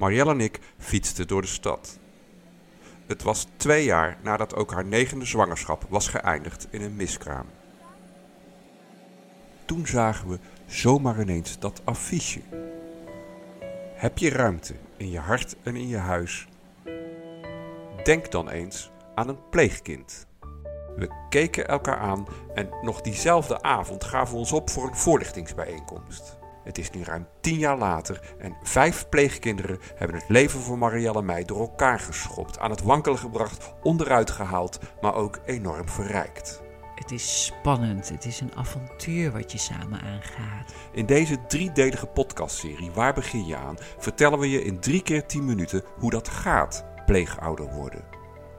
Marielle en ik fietsten door de stad. Het was twee jaar nadat ook haar negende zwangerschap was geëindigd in een miskraam. Toen zagen we zomaar ineens dat affiche. Heb je ruimte in je hart en in je huis? Denk dan eens aan een pleegkind. We keken elkaar aan en nog diezelfde avond gaven we ons op voor een voorlichtingsbijeenkomst. Het is nu ruim tien jaar later en vijf pleegkinderen hebben het leven van Marielle en mij door elkaar geschopt, aan het wankelen gebracht, onderuit gehaald, maar ook enorm verrijkt. Het is spannend, het is een avontuur wat je samen aangaat. In deze driedelige podcastserie Waar begin je aan? vertellen we je in drie keer tien minuten hoe dat gaat, pleegouder worden.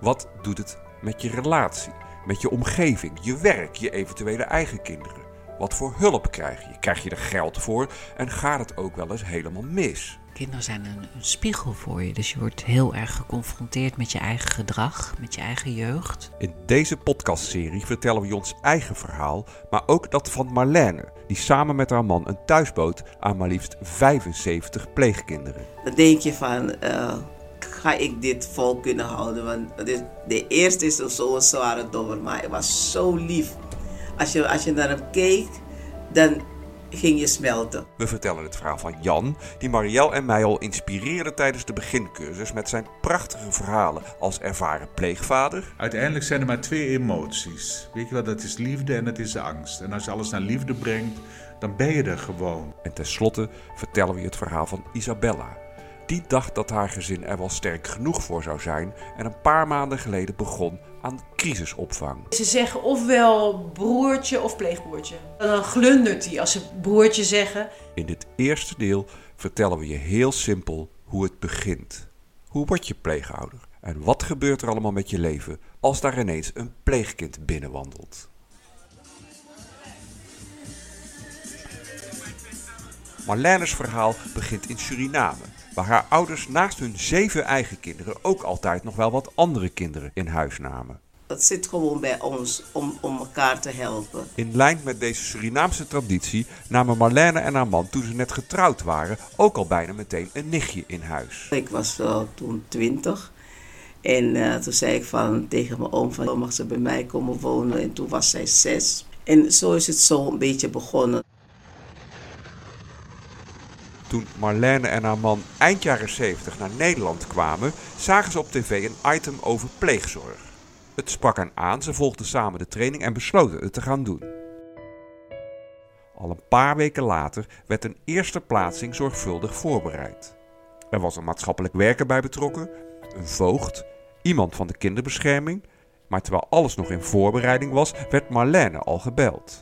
Wat doet het met je relatie, met je omgeving, je werk, je eventuele eigen kinderen? Wat voor hulp krijg je? Krijg je er geld voor? En gaat het ook wel eens helemaal mis? Kinderen zijn een, een spiegel voor je, dus je wordt heel erg geconfronteerd met je eigen gedrag, met je eigen jeugd. In deze podcastserie vertellen we je ons eigen verhaal, maar ook dat van Marlene, die samen met haar man een thuisboot aan maar liefst 75 pleegkinderen. Dan denk je van, eh, ga ik dit vol kunnen houden? Want de, de eerste is zo'n zware dobber, maar hij was zo lief. Als je, als je naar hem keek, dan ging je smelten. We vertellen het verhaal van Jan, die Marielle en mij al inspireerde tijdens de begincursus met zijn prachtige verhalen als ervaren pleegvader. Uiteindelijk zijn er maar twee emoties. Weet je wat, dat is liefde en dat is angst. En als je alles naar liefde brengt, dan ben je er gewoon. En tenslotte vertellen we je het verhaal van Isabella. Die dacht dat haar gezin er wel sterk genoeg voor zou zijn en een paar maanden geleden begon aan crisisopvang. Ze zeggen ofwel broertje of pleegbroertje. Dan glundert hij als ze broertje zeggen. In dit eerste deel vertellen we je heel simpel hoe het begint. Hoe word je pleegouder? En wat gebeurt er allemaal met je leven als daar ineens een pleegkind binnenwandelt? Marlene's verhaal begint in Suriname, waar haar ouders naast hun zeven eigen kinderen ook altijd nog wel wat andere kinderen in huis namen. Het zit gewoon bij ons om, om elkaar te helpen. In lijn met deze Surinaamse traditie namen Marlene en haar man toen ze net getrouwd waren ook al bijna meteen een nichtje in huis. Ik was uh, toen twintig. En uh, toen zei ik van, tegen mijn oom van, mag ze bij mij komen wonen? En toen was zij zes. En zo is het zo een beetje begonnen. Toen Marlene en haar man eind jaren 70 naar Nederland kwamen, zagen ze op tv een item over pleegzorg. Het sprak hen aan, ze volgden samen de training en besloten het te gaan doen. Al een paar weken later werd een eerste plaatsing zorgvuldig voorbereid. Er was een maatschappelijk werker bij betrokken, een voogd, iemand van de kinderbescherming, maar terwijl alles nog in voorbereiding was, werd Marlene al gebeld.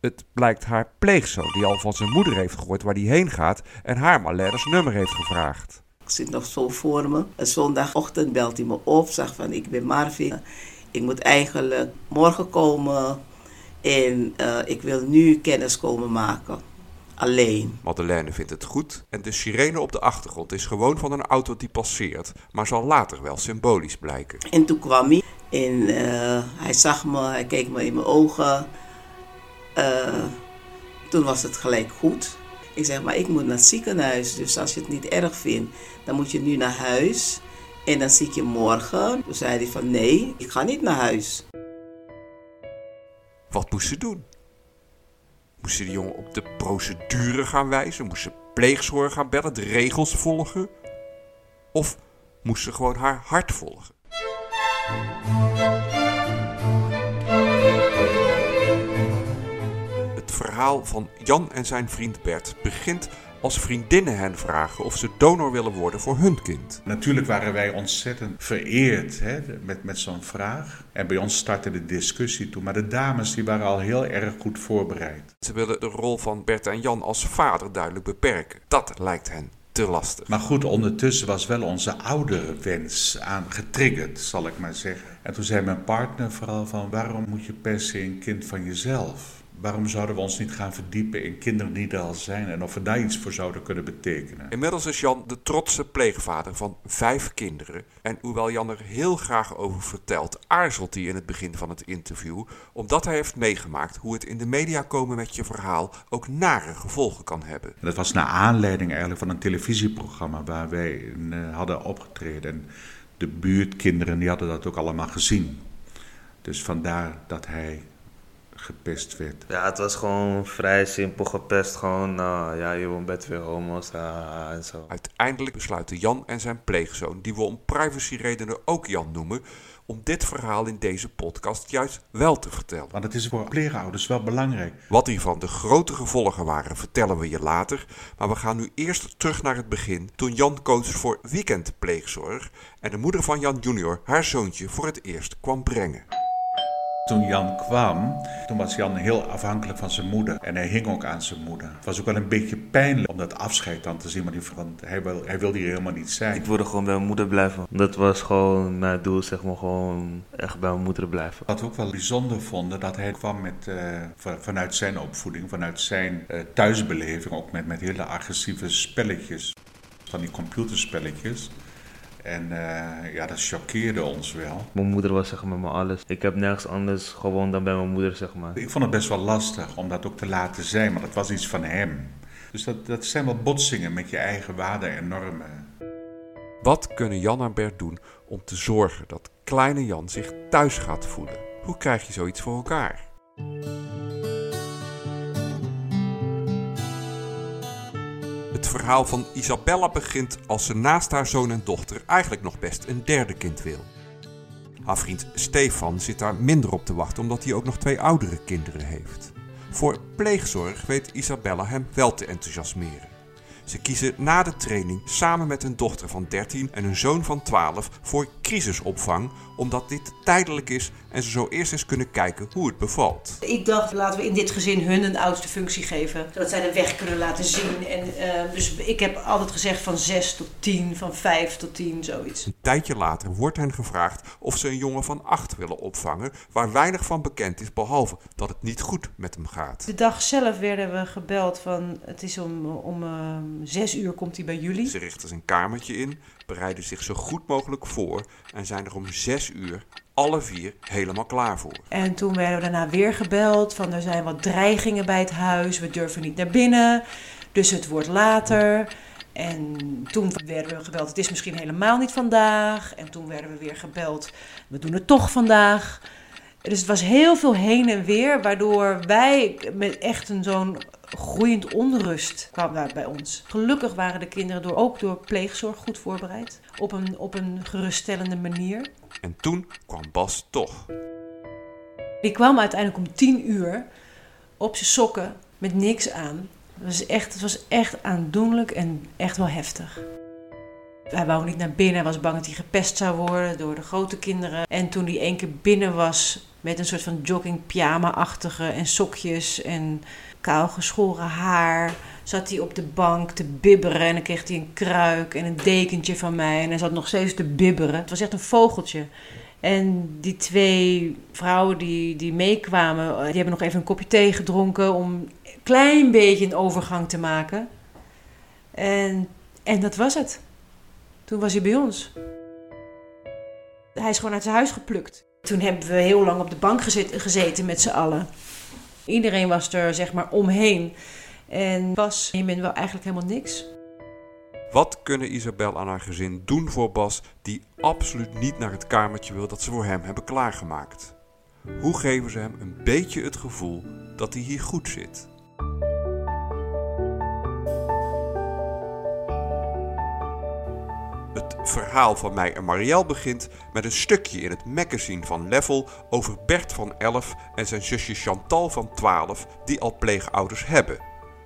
Het blijkt haar pleegzoon die al van zijn moeder heeft gehoord waar hij heen gaat en haar Marlene's nummer heeft gevraagd. Ik zit nog zo voor me. Een zondagochtend belt hij me op, zegt van ik ben Marvin. Ik moet eigenlijk morgen komen en uh, ik wil nu kennis komen maken. Alleen. Madeleine vindt het goed en de sirene op de achtergrond is gewoon van een auto die passeert, maar zal later wel symbolisch blijken. En toen kwam hij en uh, hij zag me, hij keek me in mijn ogen. Uh, toen was het gelijk goed. Ik zeg, maar ik moet naar het ziekenhuis. Dus als je het niet erg vindt, dan moet je nu naar huis. En dan zie ik je morgen. Toen zei hij van, nee, ik ga niet naar huis. Wat moest ze doen? Moest ze de jongen op de procedure gaan wijzen? Moest ze pleegzorg gaan bellen, de regels volgen? Of moest ze gewoon haar hart volgen? Verhaal van Jan en zijn vriend Bert begint als vriendinnen hen vragen of ze donor willen worden voor hun kind. Natuurlijk waren wij ontzettend vereerd hè, met, met zo'n vraag. En bij ons startte de discussie toen. Maar de dames die waren al heel erg goed voorbereid. Ze willen de rol van Bert en Jan als vader duidelijk beperken. Dat lijkt hen te lastig. Maar goed, ondertussen was wel onze oudere wens aan getriggerd, zal ik maar zeggen. En toen zei mijn partner vooral van waarom moet je per se een kind van jezelf waarom zouden we ons niet gaan verdiepen in kinderen die er al zijn en of we daar iets voor zouden kunnen betekenen? Inmiddels is Jan de trotse pleegvader van vijf kinderen. En hoewel Jan er heel graag over vertelt, aarzelt hij in het begin van het interview, omdat hij heeft meegemaakt hoe het in de media komen met je verhaal ook nare gevolgen kan hebben. En dat was naar aanleiding eigenlijk van een televisieprogramma waar wij in, uh, hadden opgetreden. En de buurtkinderen die hadden dat ook allemaal gezien. Dus vandaar dat hij gepest werd. Ja, het was gewoon vrij simpel gepest. Gewoon, nou ja, je bent weer homo's ah, en zo. Uiteindelijk besluiten Jan en zijn pleegzoon, die we om privacyredenen ook Jan noemen, om dit verhaal in deze podcast juist wel te vertellen. Want het is voor pleegouders wel belangrijk. Wat hiervan de grote gevolgen waren, vertellen we je later. Maar we gaan nu eerst terug naar het begin, toen Jan koos voor weekendpleegzorg en de moeder van Jan junior haar zoontje voor het eerst kwam brengen. Toen Jan kwam, toen was Jan heel afhankelijk van zijn moeder. En hij hing ook aan zijn moeder. Het was ook wel een beetje pijnlijk om dat afscheid dan te zien. Want hij, wil, hij wilde hier helemaal niet zijn. Ik wilde gewoon bij mijn moeder blijven. Dat was gewoon mijn doel, zeg maar, gewoon echt bij mijn moeder blijven. Wat we ook wel bijzonder vonden, dat hij kwam met, uh, vanuit zijn opvoeding, vanuit zijn uh, thuisbeleving, ook met, met hele agressieve spelletjes. Van die computerspelletjes. En uh, ja, dat choqueerde ons wel. Mijn moeder was zeg maar mijn alles. Ik heb nergens anders gewoond dan bij mijn moeder, zeg maar. Ik vond het best wel lastig om dat ook te laten zijn, maar dat was iets van hem. Dus dat, dat zijn wel botsingen met je eigen waarden en normen. Wat kunnen Jan en Bert doen om te zorgen dat kleine Jan zich thuis gaat voelen? Hoe krijg je zoiets voor elkaar? Verhaal van Isabella begint als ze naast haar zoon en dochter eigenlijk nog best een derde kind wil. Haar vriend Stefan zit daar minder op te wachten omdat hij ook nog twee oudere kinderen heeft. Voor pleegzorg weet Isabella hem wel te enthousiasmeren. Ze kiezen na de training samen met een dochter van 13 en een zoon van 12 voor crisisopvang, omdat dit tijdelijk is en ze zo eerst eens kunnen kijken hoe het bevalt. Ik dacht, laten we in dit gezin hun een oudste functie geven, zodat zij de weg kunnen laten zien. En, uh, dus ik heb altijd gezegd van 6 tot 10, van 5 tot 10, zoiets. Een tijdje later wordt hen gevraagd of ze een jongen van 8 willen opvangen, waar weinig van bekend is, behalve dat het niet goed met hem gaat. De dag zelf werden we gebeld van, het is om, om uh, 6 uur komt hij bij jullie. Ze richten zijn kamertje in, bereiden zich zo goed mogelijk voor en zijn er om 6 uur alle vier helemaal klaar voor. En toen werden we daarna weer gebeld van er zijn wat dreigingen bij het huis, we durven niet naar binnen, dus het wordt later. En toen werden we gebeld, het is misschien helemaal niet vandaag. En toen werden we weer gebeld, we doen het toch vandaag. Dus het was heel veel heen en weer, waardoor wij met echt een zo'n groeiend onrust kwam daar bij ons. Gelukkig waren de kinderen door, ook door pleegzorg goed voorbereid. Op een, op een geruststellende manier. En toen kwam Bas toch. Die kwam uiteindelijk om tien uur op zijn sokken met niks aan. Het was echt, het was echt aandoenlijk en echt wel heftig. Hij wou niet naar binnen, was bang dat hij gepest zou worden door de grote kinderen. En toen hij één keer binnen was met een soort van jogging pyjama-achtige en sokjes en kaal geschoren haar, zat hij op de bank te bibberen. En dan kreeg hij een kruik en een dekentje van mij. En hij zat nog steeds te bibberen. Het was echt een vogeltje. En die twee vrouwen die, die meekwamen, die hebben nog even een kopje thee gedronken om een klein beetje een overgang te maken. En, en dat was het. Toen was hij bij ons. Hij is gewoon uit zijn huis geplukt. Toen hebben we heel lang op de bank gezeten, met z'n allen. Iedereen was er zeg maar omheen. En je bent wel eigenlijk helemaal niks. Wat kunnen Isabel en haar gezin doen voor Bas, die absoluut niet naar het kamertje wil dat ze voor hem hebben klaargemaakt? Hoe geven ze hem een beetje het gevoel dat hij hier goed zit? Het verhaal van mij en Marielle begint met een stukje in het magazine van Level over Bert van 11 en zijn zusje Chantal van 12 die al pleegouders hebben.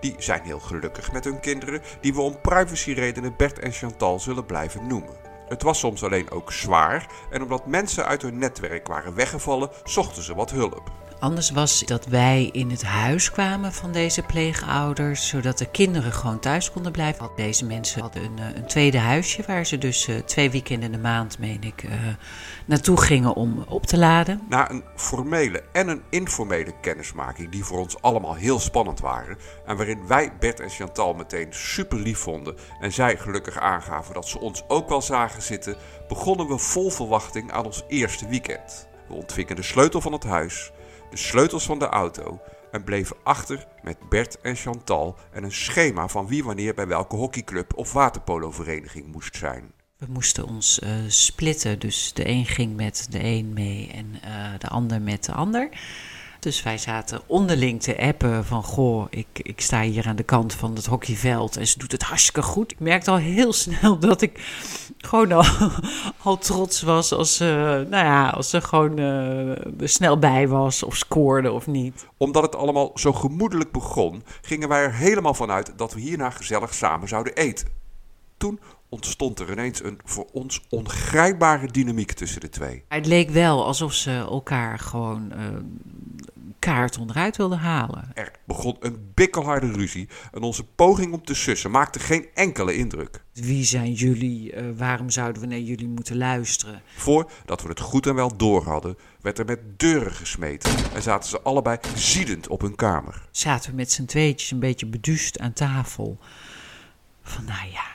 Die zijn heel gelukkig met hun kinderen, die we om privacyredenen Bert en Chantal zullen blijven noemen. Het was soms alleen ook zwaar en omdat mensen uit hun netwerk waren weggevallen, zochten ze wat hulp. Anders was dat wij in het huis kwamen van deze pleegouders, zodat de kinderen gewoon thuis konden blijven. Deze mensen hadden een, eh, een tweede huisje waar ze dus eh, twee weekenden de maand, meen ik, uh, naartoe gingen om op te laden. Na een formele en een informele kennismaking die voor ons allemaal heel spannend waren en waarin wij Bert en Chantal meteen super lief vonden en zij gelukkig aangaven dat ze ons ook wel zagen zitten, begonnen we vol verwachting aan ons eerste weekend. We ontvingen de sleutel van het huis, de sleutels van de auto en bleven achter met Bert en Chantal en een schema van wie wanneer bij welke hockeyclub of waterpolovereniging moest zijn. We moesten ons uh, splitten, dus de een ging met de een mee en uh, de ander met de ander. Dus wij zaten onderling te appen van... goh, ik, ik sta hier aan de kant van het hockeyveld en ze doet het hartstikke goed. Ik merkte al heel snel dat ik gewoon al, al trots was als, ze, nou ja, als ze gewoon uh, er snel bij was of scoorde of niet. Omdat het allemaal zo gemoedelijk begon... gingen wij er helemaal van uit dat we hierna gezellig samen zouden eten. Toen ontstond er ineens een voor ons ongrijpbare dynamiek tussen de twee. Het leek wel alsof ze elkaar gewoon uh, kaart onderuit wilden halen. Er begon een bikkelharde ruzie en onze poging om te sussen maakte geen enkele indruk. Wie zijn jullie? Uh, waarom zouden we naar jullie moeten luisteren? Voordat we het goed en wel door hadden, werd er met deuren gesmeten en zaten ze allebei ziedend op hun kamer. Zaten we met z'n tweetjes een beetje beduust aan tafel. Van nou ja,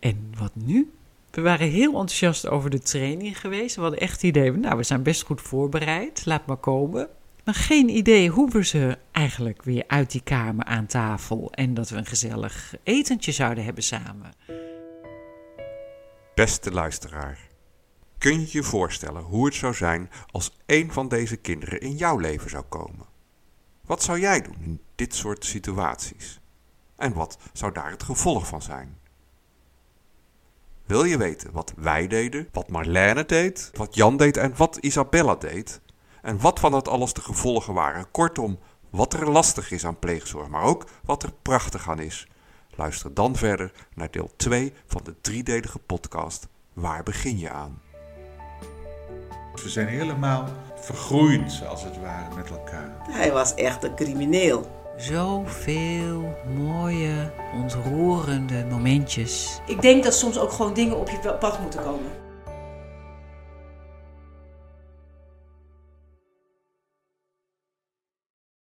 en wat nu? We waren heel enthousiast over de training geweest. We hadden echt het idee, nou, we zijn best goed voorbereid. Laat maar komen. Maar geen idee hoe we ze eigenlijk weer uit die kamer aan tafel en dat we een gezellig etentje zouden hebben samen. Beste luisteraar, kun je je voorstellen hoe het zou zijn als een van deze kinderen in jouw leven zou komen? Wat zou jij doen in dit soort situaties? En wat zou daar het gevolg van zijn? Wil je weten wat wij deden, wat Marlene deed, wat Jan deed en wat Isabella deed? En wat van dat alles de gevolgen waren? Kortom, wat er lastig is aan pleegzorg, maar ook wat er prachtig aan is. Luister dan verder naar deel 2 van de driedelige podcast Waar begin je aan? We zijn helemaal vergroeid, als het ware, met elkaar. Hij was echt een crimineel. Zoveel mooie, ontroerende momentjes. Ik denk dat soms ook gewoon dingen op je pad moeten komen.